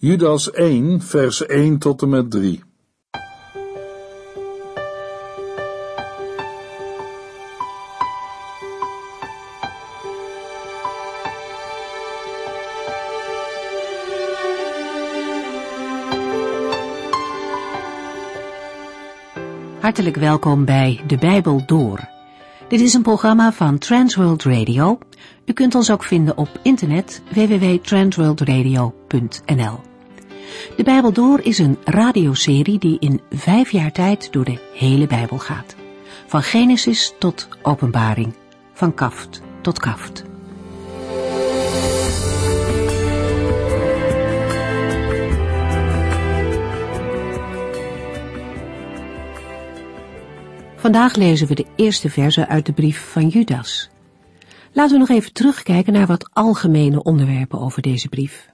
Judas 1, vers 1 tot en met 3. Hartelijk welkom bij De Bijbel Door. Dit is een programma van Transworld Radio. U kunt ons ook vinden op internet www.transworldradio.nl. De Bijbel Door is een radioserie die in vijf jaar tijd door de hele Bijbel gaat. Van Genesis tot Openbaring, van kaft tot kaft. Vandaag lezen we de eerste verse uit de brief van Judas. Laten we nog even terugkijken naar wat algemene onderwerpen over deze brief.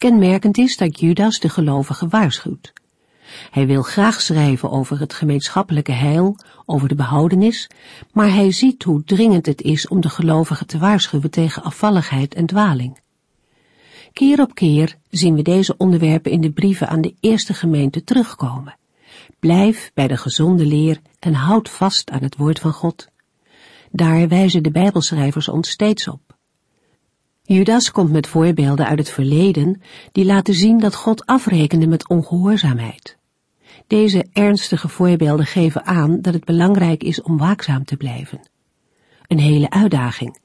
Kenmerkend is dat Judas de gelovigen waarschuwt. Hij wil graag schrijven over het gemeenschappelijke heil, over de behoudenis, maar hij ziet hoe dringend het is om de gelovigen te waarschuwen tegen afvalligheid en dwaling. Keer op keer zien we deze onderwerpen in de brieven aan de eerste gemeente terugkomen. Blijf bij de gezonde leer en houd vast aan het woord van God. Daar wijzen de Bijbelschrijvers ons steeds op. Judas komt met voorbeelden uit het verleden die laten zien dat God afrekende met ongehoorzaamheid. Deze ernstige voorbeelden geven aan dat het belangrijk is om waakzaam te blijven. Een hele uitdaging.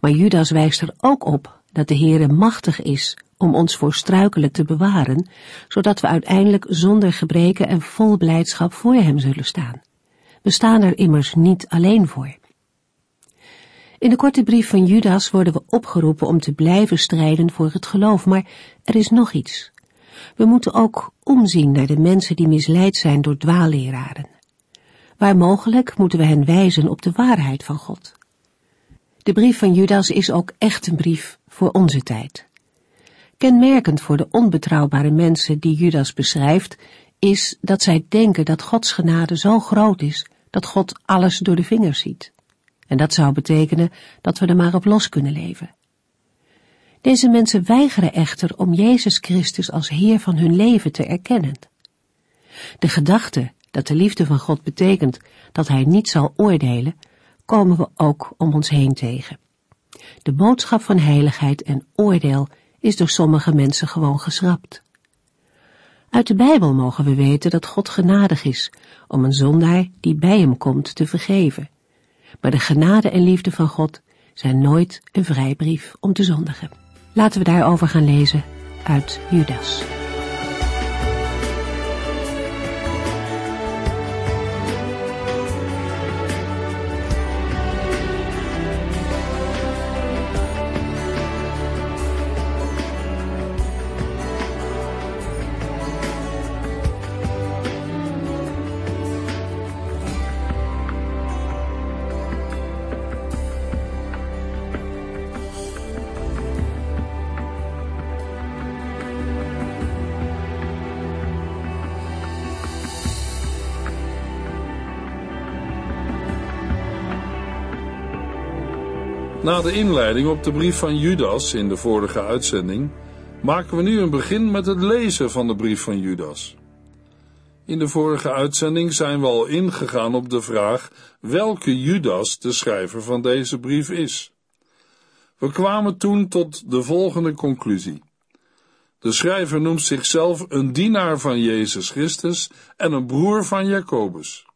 Maar Judas wijst er ook op dat de Heere machtig is om ons voor struikelen te bewaren, zodat we uiteindelijk zonder gebreken en vol blijdschap voor hem zullen staan. We staan er immers niet alleen voor. In de korte brief van Judas worden we opgeroepen om te blijven strijden voor het geloof, maar er is nog iets. We moeten ook omzien naar de mensen die misleid zijn door dwaalleraren. Waar mogelijk moeten we hen wijzen op de waarheid van God. De brief van Judas is ook echt een brief voor onze tijd. Kenmerkend voor de onbetrouwbare mensen die Judas beschrijft, is dat zij denken dat Gods genade zo groot is dat God alles door de vingers ziet. En dat zou betekenen dat we er maar op los kunnen leven. Deze mensen weigeren echter om Jezus Christus als Heer van hun leven te erkennen. De gedachte dat de liefde van God betekent dat Hij niet zal oordelen, komen we ook om ons heen tegen. De boodschap van heiligheid en oordeel is door sommige mensen gewoon geschrapt. Uit de Bijbel mogen we weten dat God genadig is om een zondaar die bij hem komt te vergeven. Maar de genade en liefde van God zijn nooit een vrijbrief om te zondigen. Laten we daarover gaan lezen uit Judas. De inleiding op de brief van Judas in de vorige uitzending maken we nu een begin met het lezen van de brief van Judas. In de vorige uitzending zijn we al ingegaan op de vraag welke Judas de schrijver van deze brief is. We kwamen toen tot de volgende conclusie. De schrijver noemt zichzelf een dienaar van Jezus Christus en een broer van Jacobus.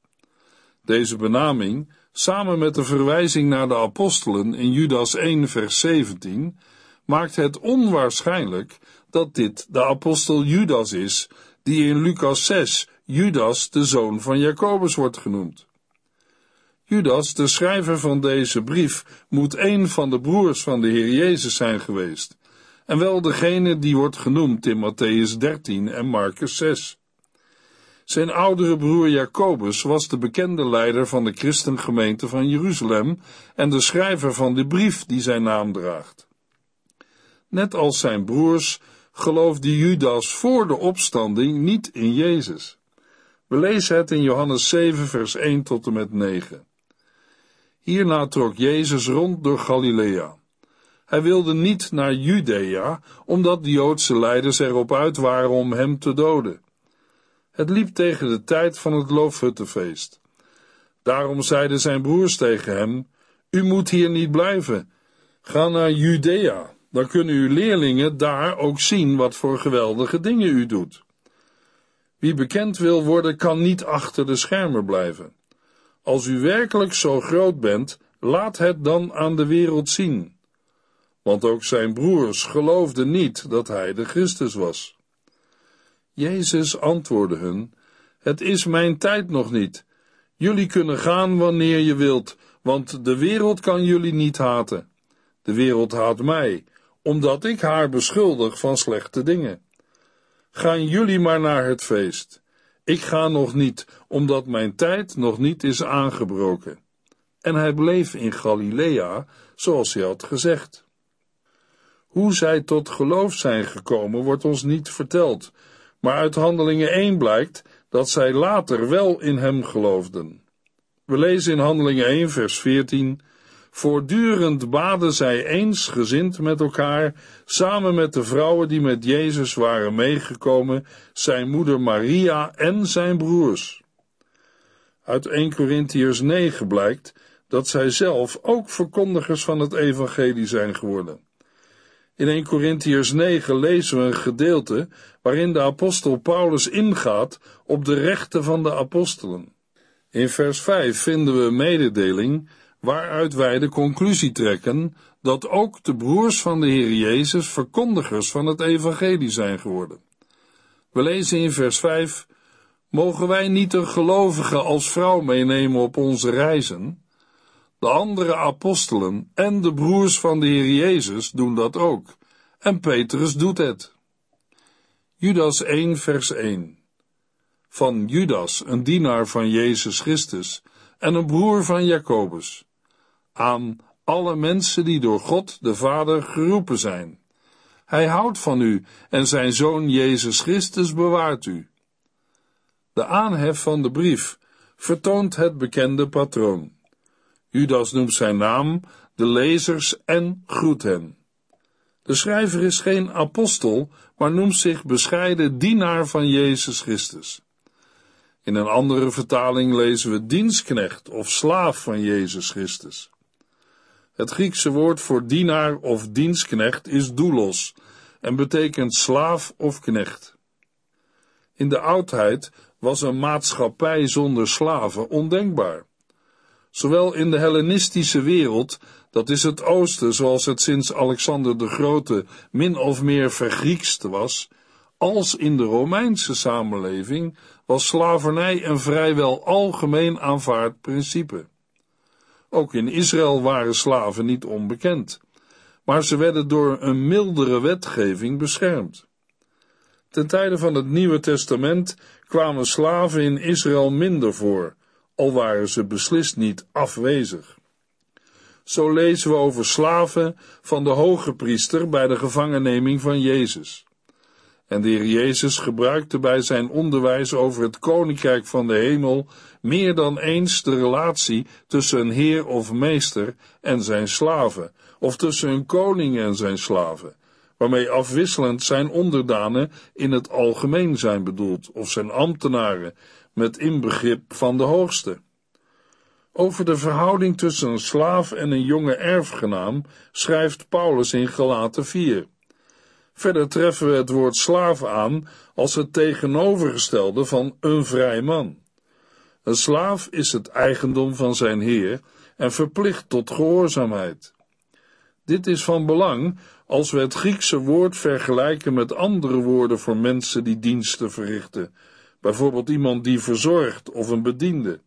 Deze benaming samen met de verwijzing naar de apostelen in Judas 1 vers 17, maakt het onwaarschijnlijk dat dit de apostel Judas is, die in Lucas 6 Judas de zoon van Jacobus wordt genoemd. Judas, de schrijver van deze brief, moet een van de broers van de Heer Jezus zijn geweest, en wel degene die wordt genoemd in Matthäus 13 en Marcus 6. Zijn oudere broer Jacobus was de bekende leider van de christengemeente van Jeruzalem en de schrijver van de brief die zijn naam draagt. Net als zijn broers geloofde Judas voor de opstanding niet in Jezus. We lezen het in Johannes 7, vers 1 tot en met 9. Hierna trok Jezus rond door Galilea. Hij wilde niet naar Judea, omdat de Joodse leiders erop uit waren om hem te doden. Het liep tegen de tijd van het loofhuttenfeest. Daarom zeiden zijn broers tegen hem: U moet hier niet blijven. Ga naar Judea, dan kunnen uw leerlingen daar ook zien wat voor geweldige dingen u doet. Wie bekend wil worden, kan niet achter de schermen blijven. Als u werkelijk zo groot bent, laat het dan aan de wereld zien. Want ook zijn broers geloofden niet dat hij de Christus was. Jezus antwoordde hun: Het is mijn tijd nog niet. Jullie kunnen gaan wanneer je wilt, want de wereld kan jullie niet haten. De wereld haat mij, omdat ik haar beschuldig van slechte dingen. Gaan jullie maar naar het feest. Ik ga nog niet, omdat mijn tijd nog niet is aangebroken. En hij bleef in Galilea, zoals hij had gezegd. Hoe zij tot geloof zijn gekomen, wordt ons niet verteld, maar uit Handelingen 1 blijkt dat zij later wel in hem geloofden. We lezen in Handelingen 1, vers 14: Voortdurend baden zij eensgezind met elkaar, samen met de vrouwen die met Jezus waren meegekomen, zijn moeder Maria en zijn broers. Uit 1 Corinthiërs 9 blijkt dat zij zelf ook verkondigers van het evangelie zijn geworden. In 1 Corinthiërs 9 lezen we een gedeelte waarin de apostel Paulus ingaat op de rechten van de apostelen. In vers 5 vinden we mededeling waaruit wij de conclusie trekken dat ook de broers van de Heer Jezus verkondigers van het evangelie zijn geworden. We lezen in vers 5: Mogen wij niet een gelovige als vrouw meenemen op onze reizen? De andere apostelen en de broers van de Heer Jezus doen dat ook, en Petrus doet het. Judas 1, vers 1. Van Judas, een dienaar van Jezus Christus en een broer van Jacobus aan alle mensen die door God de Vader geroepen zijn. Hij houdt van u en zijn zoon Jezus Christus bewaart u. De aanhef van de brief vertoont het bekende patroon. Judas noemt zijn naam, de lezers en groet hen. De schrijver is geen apostel, maar noemt zich bescheiden dienaar van Jezus Christus. In een andere vertaling lezen we dienstknecht of slaaf van Jezus Christus. Het Griekse woord voor dienaar of dienstknecht is doulos en betekent slaaf of knecht. In de oudheid was een maatschappij zonder slaven ondenkbaar. Zowel in de Hellenistische wereld, dat is het oosten zoals het sinds Alexander de Grote min of meer vergriekst was, als in de Romeinse samenleving was slavernij een vrijwel algemeen aanvaard principe. Ook in Israël waren slaven niet onbekend, maar ze werden door een mildere wetgeving beschermd. Ten tijde van het Nieuwe Testament kwamen slaven in Israël minder voor, al waren ze beslist niet afwezig. Zo lezen we over slaven van de hoge priester bij de gevangenneming van Jezus. En de Heer Jezus gebruikte bij zijn onderwijs over het koninkrijk van de hemel meer dan eens de relatie tussen een heer of meester en zijn slaven, of tussen een koning en zijn slaven, waarmee afwisselend zijn onderdanen in het algemeen zijn bedoeld, of zijn ambtenaren, met inbegrip van de hoogste. Over de verhouding tussen een slaaf en een jonge erfgenaam schrijft Paulus in Galaten 4. Verder treffen we het woord slaaf aan als het tegenovergestelde van een vrij man. Een slaaf is het eigendom van zijn heer en verplicht tot gehoorzaamheid. Dit is van belang als we het Griekse woord vergelijken met andere woorden voor mensen die diensten verrichten, bijvoorbeeld iemand die verzorgt of een bediende.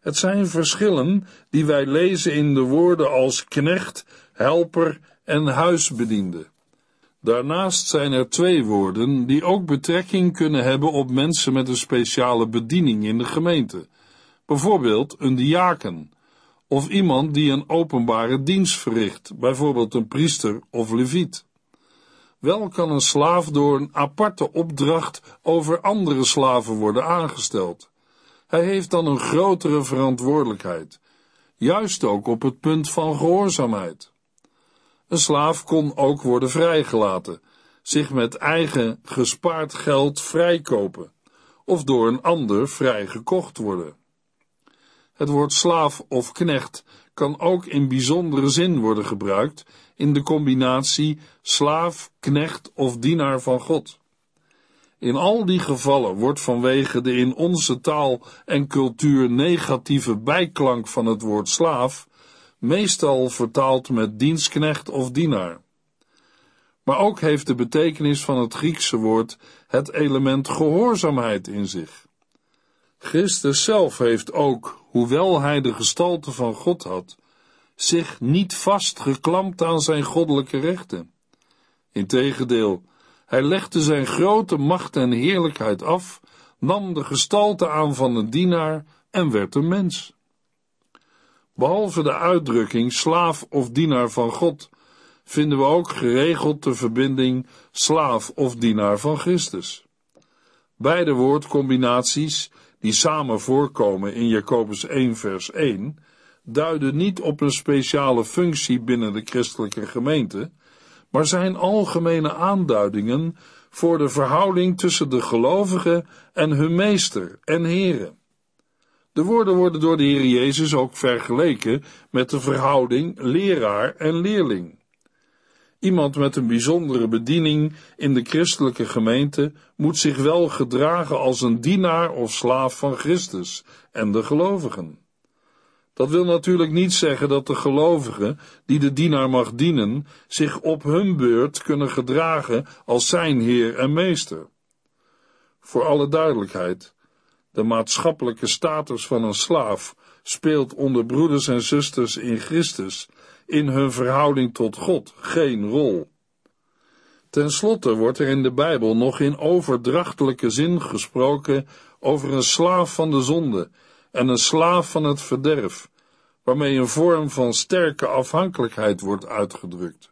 Het zijn verschillen die wij lezen in de woorden als knecht, helper en huisbediende. Daarnaast zijn er twee woorden die ook betrekking kunnen hebben op mensen met een speciale bediening in de gemeente. Bijvoorbeeld een diaken, of iemand die een openbare dienst verricht, bijvoorbeeld een priester of leviet. Wel kan een slaaf door een aparte opdracht over andere slaven worden aangesteld. Hij heeft dan een grotere verantwoordelijkheid, juist ook op het punt van gehoorzaamheid. Een slaaf kon ook worden vrijgelaten, zich met eigen gespaard geld vrijkopen of door een ander vrijgekocht worden. Het woord slaaf of knecht kan ook in bijzondere zin worden gebruikt in de combinatie slaaf, knecht of dienaar van God. In al die gevallen wordt vanwege de in onze taal en cultuur negatieve bijklank van het woord slaaf meestal vertaald met dienstknecht of dienaar. Maar ook heeft de betekenis van het Griekse woord het element gehoorzaamheid in zich. Christus zelf heeft ook, hoewel hij de gestalte van God had, zich niet vastgeklampt aan zijn goddelijke rechten. Integendeel, hij legde zijn grote macht en heerlijkheid af, nam de gestalte aan van een dienaar en werd een mens. Behalve de uitdrukking slaaf of dienaar van God, vinden we ook geregeld de verbinding slaaf of dienaar van Christus. Beide woordcombinaties, die samen voorkomen in Jacobus 1 vers 1, duiden niet op een speciale functie binnen de christelijke gemeente, maar zijn algemene aanduidingen voor de verhouding tussen de gelovigen en hun meester en heren. De woorden worden door de Heer Jezus ook vergeleken met de verhouding leraar en leerling. Iemand met een bijzondere bediening in de christelijke gemeente moet zich wel gedragen als een dienaar of slaaf van Christus en de gelovigen. Dat wil natuurlijk niet zeggen dat de gelovigen, die de dienaar mag dienen, zich op hun beurt kunnen gedragen als zijn heer en meester. Voor alle duidelijkheid, de maatschappelijke status van een slaaf speelt onder broeders en zusters in Christus in hun verhouding tot God geen rol. Ten slotte wordt er in de Bijbel nog in overdrachtelijke zin gesproken over een slaaf van de zonde en een slaaf van het verderf, waarmee een vorm van sterke afhankelijkheid wordt uitgedrukt.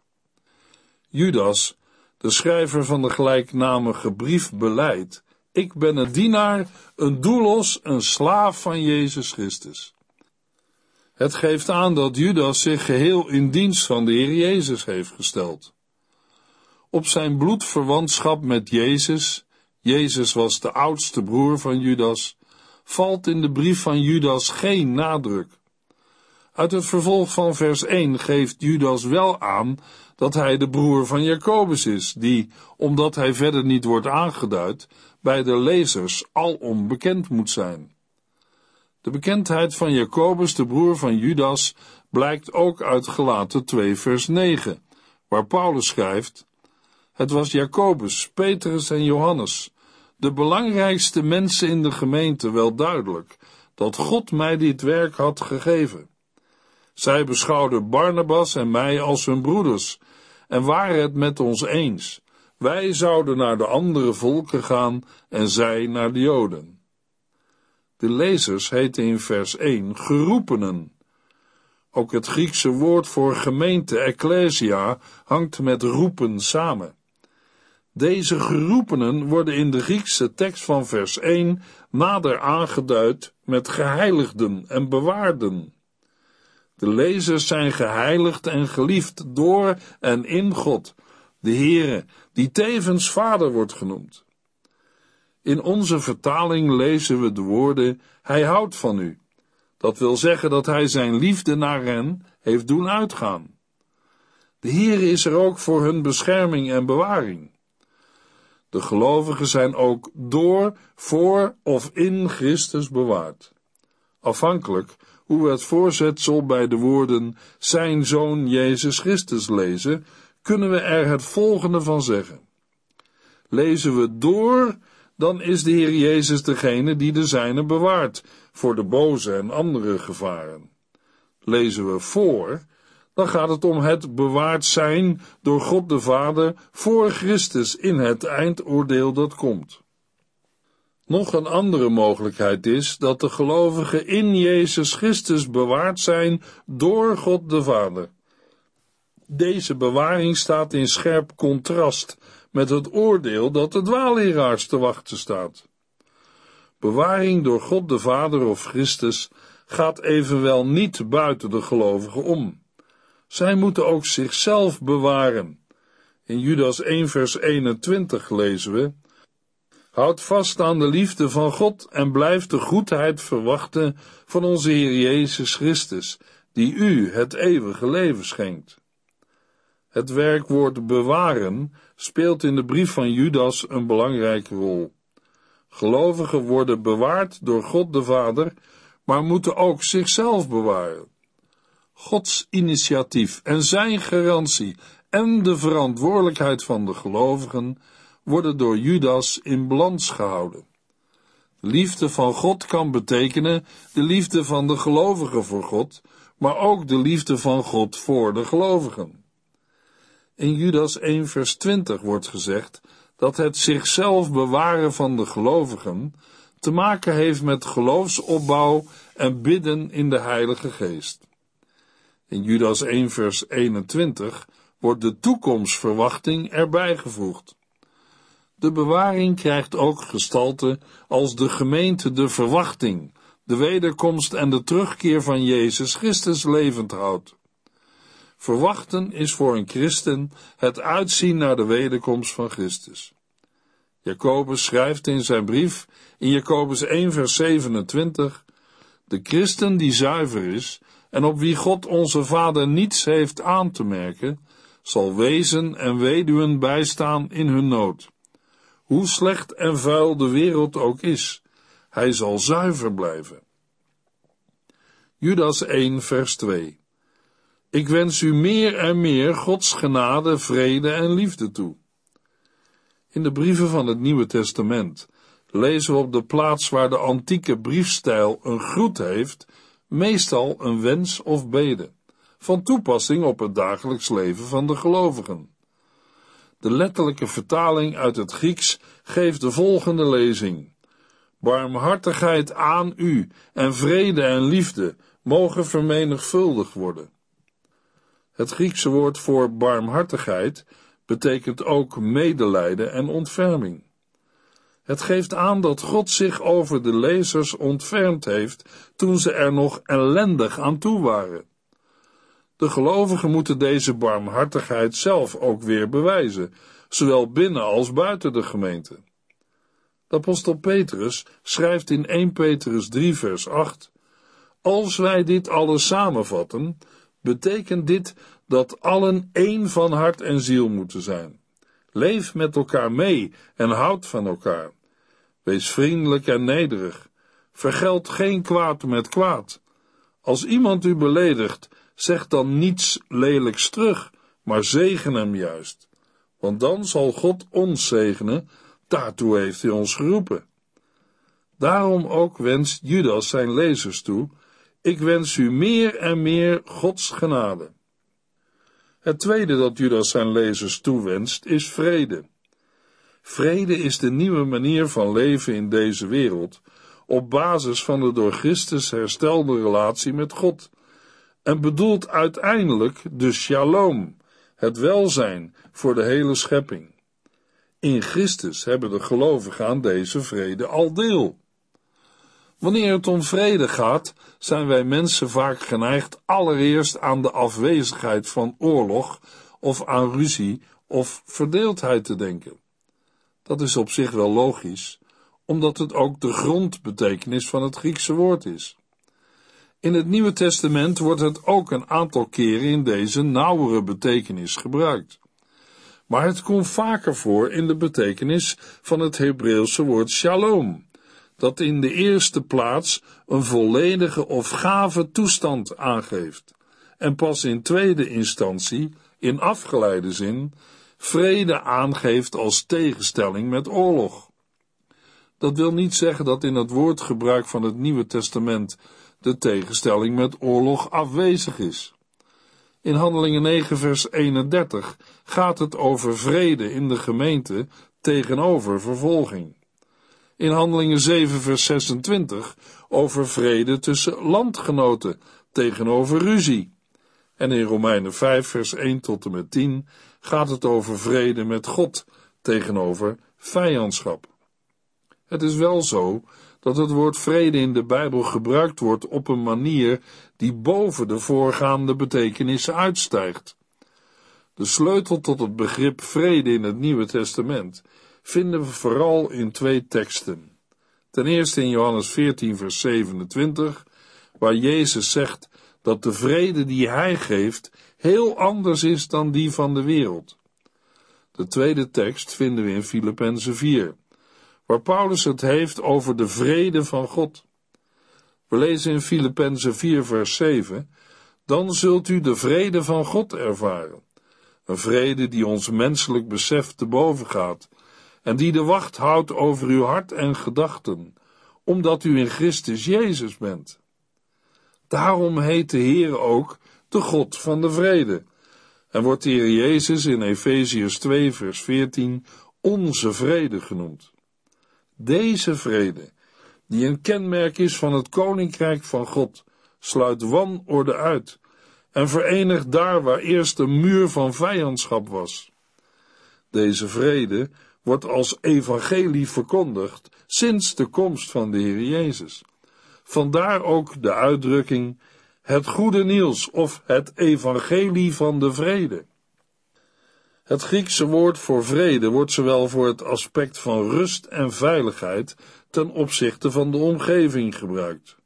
Judas, de schrijver van de gelijknamige brief, beleidt: Ik ben een dienaar, een doelos, een slaaf van Jezus Christus. Het geeft aan dat Judas zich geheel in dienst van de Heer Jezus heeft gesteld. Op zijn bloedverwantschap met Jezus, Jezus was de oudste broer van Judas, valt in de brief van Judas geen nadruk. Uit het vervolg van vers 1 geeft Judas wel aan dat hij de broer van Jacobus is, die, omdat hij verder niet wordt aangeduid, bij de lezers al onbekend moet zijn. De bekendheid van Jacobus, de broer van Judas, blijkt ook uit Gelaten 2 vers 9, waar Paulus schrijft, Het was Jacobus, Petrus en Johannes, de belangrijkste mensen in de gemeente, wel duidelijk, dat God mij dit werk had gegeven. Zij beschouwden Barnabas en mij als hun broeders en waren het met ons eens. Wij zouden naar de andere volken gaan en zij naar de Joden. De lezers heten in vers 1 geroepenen. Ook het Griekse woord voor gemeente, ecclesia, hangt met roepen samen. Deze geroepenen worden in de Griekse tekst van vers 1 nader aangeduid met geheiligden en bewaarden. De lezers zijn geheiligd en geliefd door en in God, de Heere, die tevens Vader wordt genoemd. In onze vertaling lezen we de woorden: Hij houdt van u. Dat wil zeggen dat hij zijn liefde naar hen heeft doen uitgaan. De Heere is er ook voor hun bescherming en bewaring. De gelovigen zijn ook door, voor of in Christus bewaard. Afhankelijk hoe we het voorzetsel bij de woorden zijn zoon Jezus Christus lezen, kunnen we er het volgende van zeggen. Lezen we door, dan is de Heer Jezus degene die de zijne bewaart voor de boze en andere gevaren. Lezen we voor, dan gaat het om het bewaard zijn door God de Vader voor Christus in het eindoordeel dat komt. Nog een andere mogelijkheid is dat de gelovigen in Jezus Christus bewaard zijn door God de Vader. Deze bewaring staat in scherp contrast met het oordeel dat de dwaalleraars te wachten staat. Bewaring door God de Vader of Christus gaat evenwel niet buiten de gelovigen om. Zij moeten ook zichzelf bewaren. In Judas 1 vers 21 lezen we, Houd vast aan de liefde van God en blijf de goedheid verwachten van onze Heer Jezus Christus, die u het eeuwige leven schenkt. Het werkwoord bewaren speelt in de brief van Judas een belangrijke rol. Gelovigen worden bewaard door God de Vader, maar moeten ook zichzelf bewaren. Gods initiatief en zijn garantie en de verantwoordelijkheid van de gelovigen worden door Judas in balans gehouden. Liefde van God kan betekenen de liefde van de gelovigen voor God, maar ook de liefde van God voor de gelovigen. In Judas 1 vers 20 wordt gezegd dat het zichzelf bewaren van de gelovigen te maken heeft met geloofsopbouw en bidden in de Heilige Geest. In Judas 1 vers 21 wordt de toekomstverwachting erbij gevoegd. De bewaring krijgt ook gestalte als de gemeente de verwachting, de wederkomst en de terugkeer van Jezus Christus levend houdt. Verwachten is voor een christen het uitzien naar de wederkomst van Christus. Jacobus schrijft in zijn brief in Jacobus 1 vers 27 De christen die zuiver is en op wie God onze Vader niets heeft aan te merken, zal wezen en weduwen bijstaan in hun nood. Hoe slecht en vuil de wereld ook is, hij zal zuiver blijven. Judas 1 vers 2 Ik wens u meer en meer Gods genade, vrede en liefde toe. In de brieven van het Nieuwe Testament lezen we op de plaats waar de antieke briefstijl een groet heeft, meestal een wens of bede, van toepassing op het dagelijks leven van de gelovigen. De letterlijke vertaling uit het Grieks geeft de volgende lezing. Barmhartigheid aan u en vrede en liefde mogen vermenigvuldigd worden. Het Griekse woord voor barmhartigheid betekent ook medelijden en ontferming. Het geeft aan dat God zich over de lezers ontfermd heeft toen ze er nog ellendig aan toe waren. De gelovigen moeten deze barmhartigheid zelf ook weer bewijzen, zowel binnen als buiten de gemeente. De apostel Petrus schrijft in 1 Petrus 3 vers 8 Als wij dit alles samenvatten, betekent dit dat allen één van hart en ziel moeten zijn. Leef met elkaar mee en houd van elkaar. Wees vriendelijk en nederig. Vergeld geen kwaad met kwaad. Als iemand u beledigt, zeg dan niets lelijks terug, maar zegen hem juist. Want dan zal God ons zegenen, daartoe heeft hij ons geroepen. Daarom ook wenst Judas zijn lezers toe, ik wens u meer en meer Gods genade. Het tweede dat Judas zijn lezers toewenst is vrede. Vrede is de nieuwe manier van leven in deze wereld, op basis van de door Christus herstelde relatie met God, en bedoelt uiteindelijk de shalom, het welzijn voor de hele schepping. In Christus hebben de gelovigen aan deze vrede al deel. Wanneer het om vrede gaat, zijn wij mensen vaak geneigd allereerst aan de afwezigheid van oorlog of aan ruzie of verdeeldheid te denken. Dat is op zich wel logisch, omdat het ook de grondbetekenis van het Griekse woord is. In het Nieuwe Testament wordt het ook een aantal keren in deze nauwere betekenis gebruikt. Maar het komt vaker voor in de betekenis van het Hebreeuwse woord shalom, dat in de eerste plaats een volledige of gave toestand aangeeft, en pas in tweede instantie, in afgeleide zin, vrede aangeeft als tegenstelling met oorlog. Dat wil niet zeggen dat in het woordgebruik van het Nieuwe Testament de tegenstelling met oorlog afwezig is. In Handelingen 9, vers 31 gaat het over vrede in de gemeente tegenover vervolging. In Handelingen 7, vers 26 over vrede tussen landgenoten tegenover ruzie. En in Romeinen 5, vers 1 tot en met 10 gaat het over vrede met God tegenover vijandschap. Het is wel zo dat het woord vrede in de Bijbel gebruikt wordt op een manier die boven de voorgaande betekenissen uitstijgt. De sleutel tot het begrip vrede in het Nieuwe Testament vinden we vooral in twee teksten. Ten eerste in Johannes 14, vers 27, waar Jezus zegt dat de vrede die Hij geeft heel anders is dan die van de wereld. De tweede tekst vinden we in Filippenzen 4, waar Paulus het heeft over de vrede van God. We lezen in Filippenzen 4, vers 7, dan zult u de vrede van God ervaren. Een vrede die ons menselijk besef te boven gaat en die de wacht houdt over uw hart en gedachten, omdat u in Christus Jezus bent. Daarom heet de Heer ook de God van de vrede. En wordt de Jezus in Efeziërs 2 vers 14 onze vrede genoemd. Deze vrede, die een kenmerk is van het Koninkrijk van God, sluit wanorde uit en verenigt daar waar eerst een muur van vijandschap was. Deze vrede wordt als evangelie verkondigd sinds de komst van de Heer Jezus. Vandaar ook de uitdrukking het goede nieuws of het evangelie van de vrede. Het Griekse woord voor vrede wordt zowel voor het aspect van rust en veiligheid ten opzichte van de omgeving gebruikt,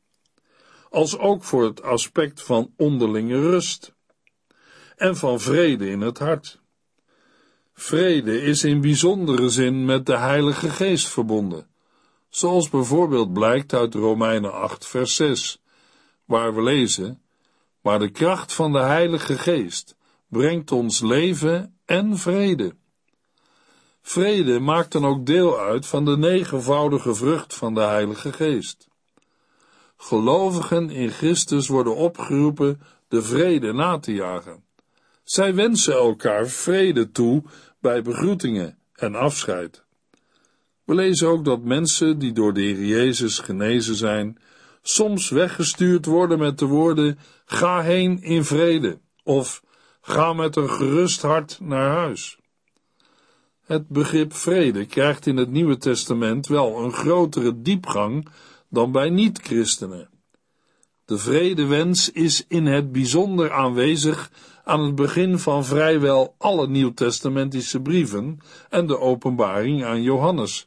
als ook voor het aspect van onderlinge rust en van vrede in het hart. Vrede is in bijzondere zin met de Heilige Geest verbonden, zoals bijvoorbeeld blijkt uit Romeinen 8, vers 6, waar we lezen: Maar de kracht van de Heilige Geest brengt ons leven en vrede. Vrede maakt dan ook deel uit van de negenvoudige vrucht van de Heilige Geest. Gelovigen in Christus worden opgeroepen de vrede na te jagen. Zij wensen elkaar vrede toe bij begroetingen en afscheid. We lezen ook dat mensen die door de Heer Jezus genezen zijn, soms weggestuurd worden met de woorden: Ga heen in vrede, of Ga met een gerust hart naar huis. Het begrip vrede krijgt in het Nieuwe Testament wel een grotere diepgang dan bij niet-christenen. De vredewens is in het bijzonder aanwezig aan het begin van vrijwel alle nieuwtestamentische brieven en de openbaring aan Johannes,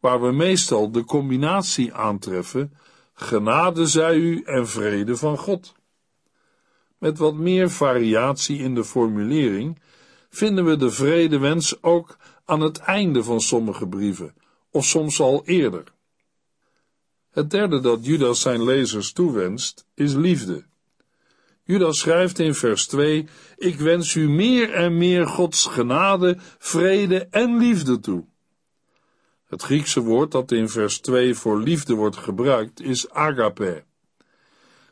waar we meestal de combinatie aantreffen: genade zij u en vrede van God. Met wat meer variatie in de formulering vinden we de vredewens ook aan het einde van sommige brieven, of soms al eerder. Het derde dat Judas zijn lezers toewenst, is liefde. Judas schrijft in vers 2: Ik wens u meer en meer Gods genade, vrede en liefde toe. Het Griekse woord dat in vers 2 voor liefde wordt gebruikt is agape.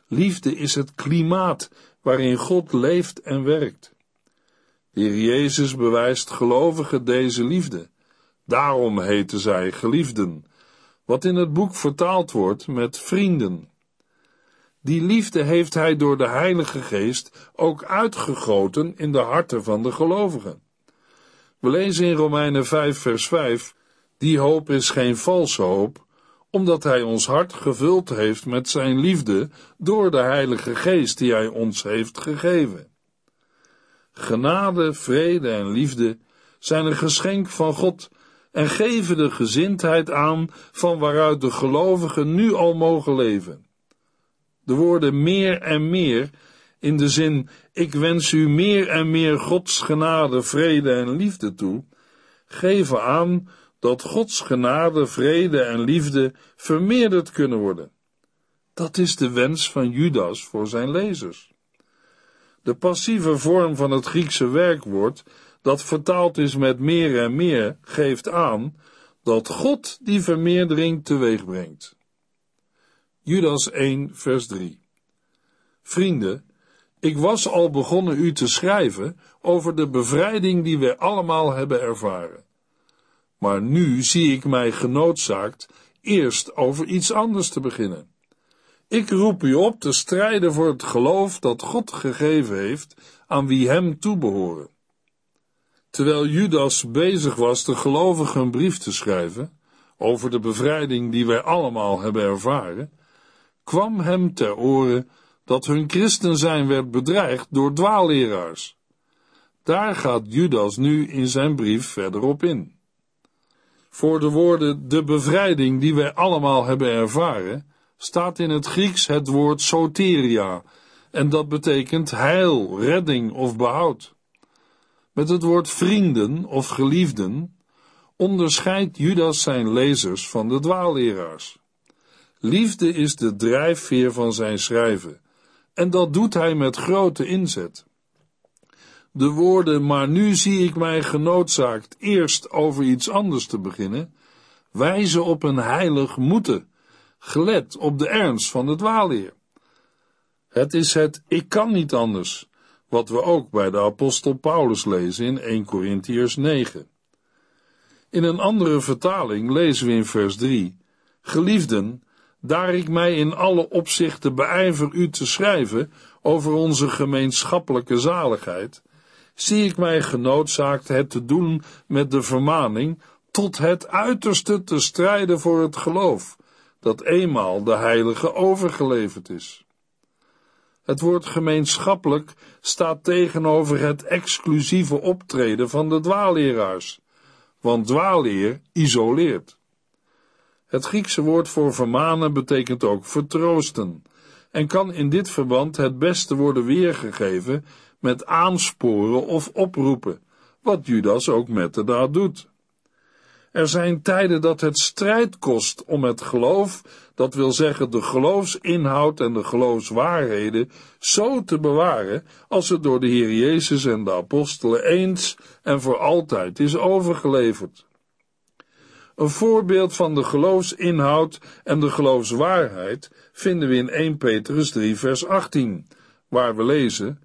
Liefde is het klimaat waarin God leeft en werkt. De Heer Jezus bewijst gelovigen deze liefde. Daarom heten zij geliefden, wat in het boek vertaald wordt met vrienden. Die liefde heeft hij door de Heilige Geest ook uitgegoten in de harten van de gelovigen. We lezen in Romeinen 5, vers 5: Die hoop is geen valse hoop, omdat Hij ons hart gevuld heeft met Zijn liefde door de Heilige Geest die Hij ons heeft gegeven. Genade, vrede en liefde zijn een geschenk van God en geven de gezindheid aan van waaruit de gelovigen nu al mogen leven. De woorden meer en meer in de zin ik wens u meer en meer Gods genade, vrede en liefde toe, geven aan dat Gods genade, vrede en liefde vermeerderd kunnen worden. Dat is de wens van Judas voor zijn lezers. De passieve vorm van het Griekse werkwoord, dat vertaald is met meer en meer, geeft aan dat God die vermeerdering teweeg brengt. Judas 1, vers 3. Vrienden, ik was al begonnen u te schrijven over de bevrijding die wij allemaal hebben ervaren. Maar nu zie ik mij genoodzaakt eerst over iets anders te beginnen. Ik roep u op te strijden voor het geloof dat God gegeven heeft aan wie hem toebehoren. Terwijl Judas bezig was de gelovigen een brief te schrijven, over de bevrijding die wij allemaal hebben ervaren, kwam hem ter oren dat hun christen zijn werd bedreigd door dwaalleraars. Daar gaat Judas nu in zijn brief verder op in. Voor de woorden de bevrijding die wij allemaal hebben ervaren, staat in het Grieks het woord soteria, en dat betekent heil, redding of behoud. Met het woord vrienden of geliefden onderscheidt Judas zijn lezers van de dwaalleraars. Liefde is de drijfveer van zijn schrijven, en dat doet hij met grote inzet. De woorden, maar nu zie ik mij genoodzaakt eerst over iets anders te beginnen, wijzen op een heilig moeten, gelet op de ernst van het dwaalleer. Het is het ik kan niet anders, wat we ook bij de apostel Paulus lezen in 1 Corinthiërs 9. In een andere vertaling lezen we in vers 3: Geliefden, daar ik mij in alle opzichten beijver u te schrijven over onze gemeenschappelijke zaligheid, zie ik mij genoodzaakt het te doen met de vermaning tot het uiterste te strijden voor het geloof, dat eenmaal de heilige overgeleverd is. Het woord gemeenschappelijk staat tegenover het exclusieve optreden van de dwaalleraars, want dwaalleer isoleert. Het Griekse woord voor vermanen betekent ook vertroosten en kan in dit verband het beste worden weergegeven met aansporen of oproepen, wat Judas ook met de daad doet. Er zijn tijden dat het strijd kost om het geloof, dat wil zeggen de geloofsinhoud en de geloofswaarheden, zo te bewaren als het door de Heer Jezus en de apostelen eens en voor altijd is overgeleverd. Een voorbeeld van de geloofsinhoud en de geloofswaarheid vinden we in 1 Petrus 3 vers 18, waar we lezen,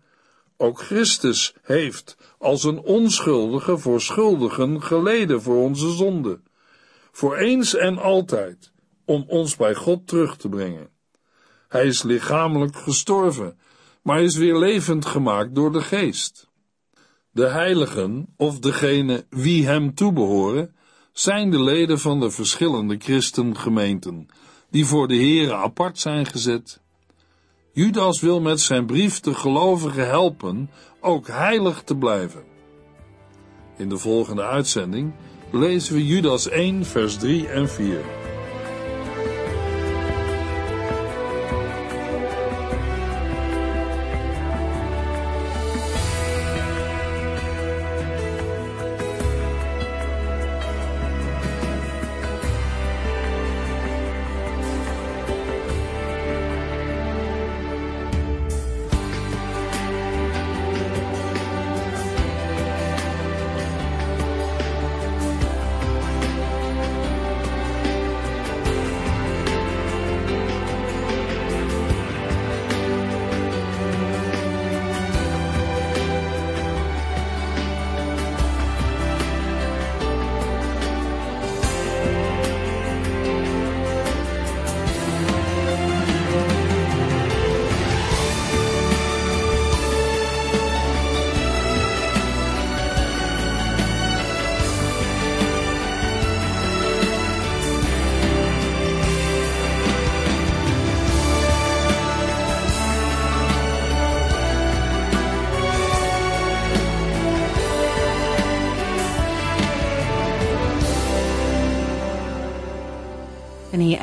ook Christus heeft als een onschuldige voor schuldigen geleden voor onze zonde, voor eens en altijd, om ons bij God terug te brengen. Hij is lichamelijk gestorven, maar is weer levend gemaakt door de geest. De heiligen, of degene wie hem toebehoren, zijn de leden van de verschillende christengemeenten, die voor de Here apart zijn gezet. Judas wil met zijn brief de gelovigen helpen ook heilig te blijven. In de volgende uitzending lezen we Judas 1, vers 3 en 4.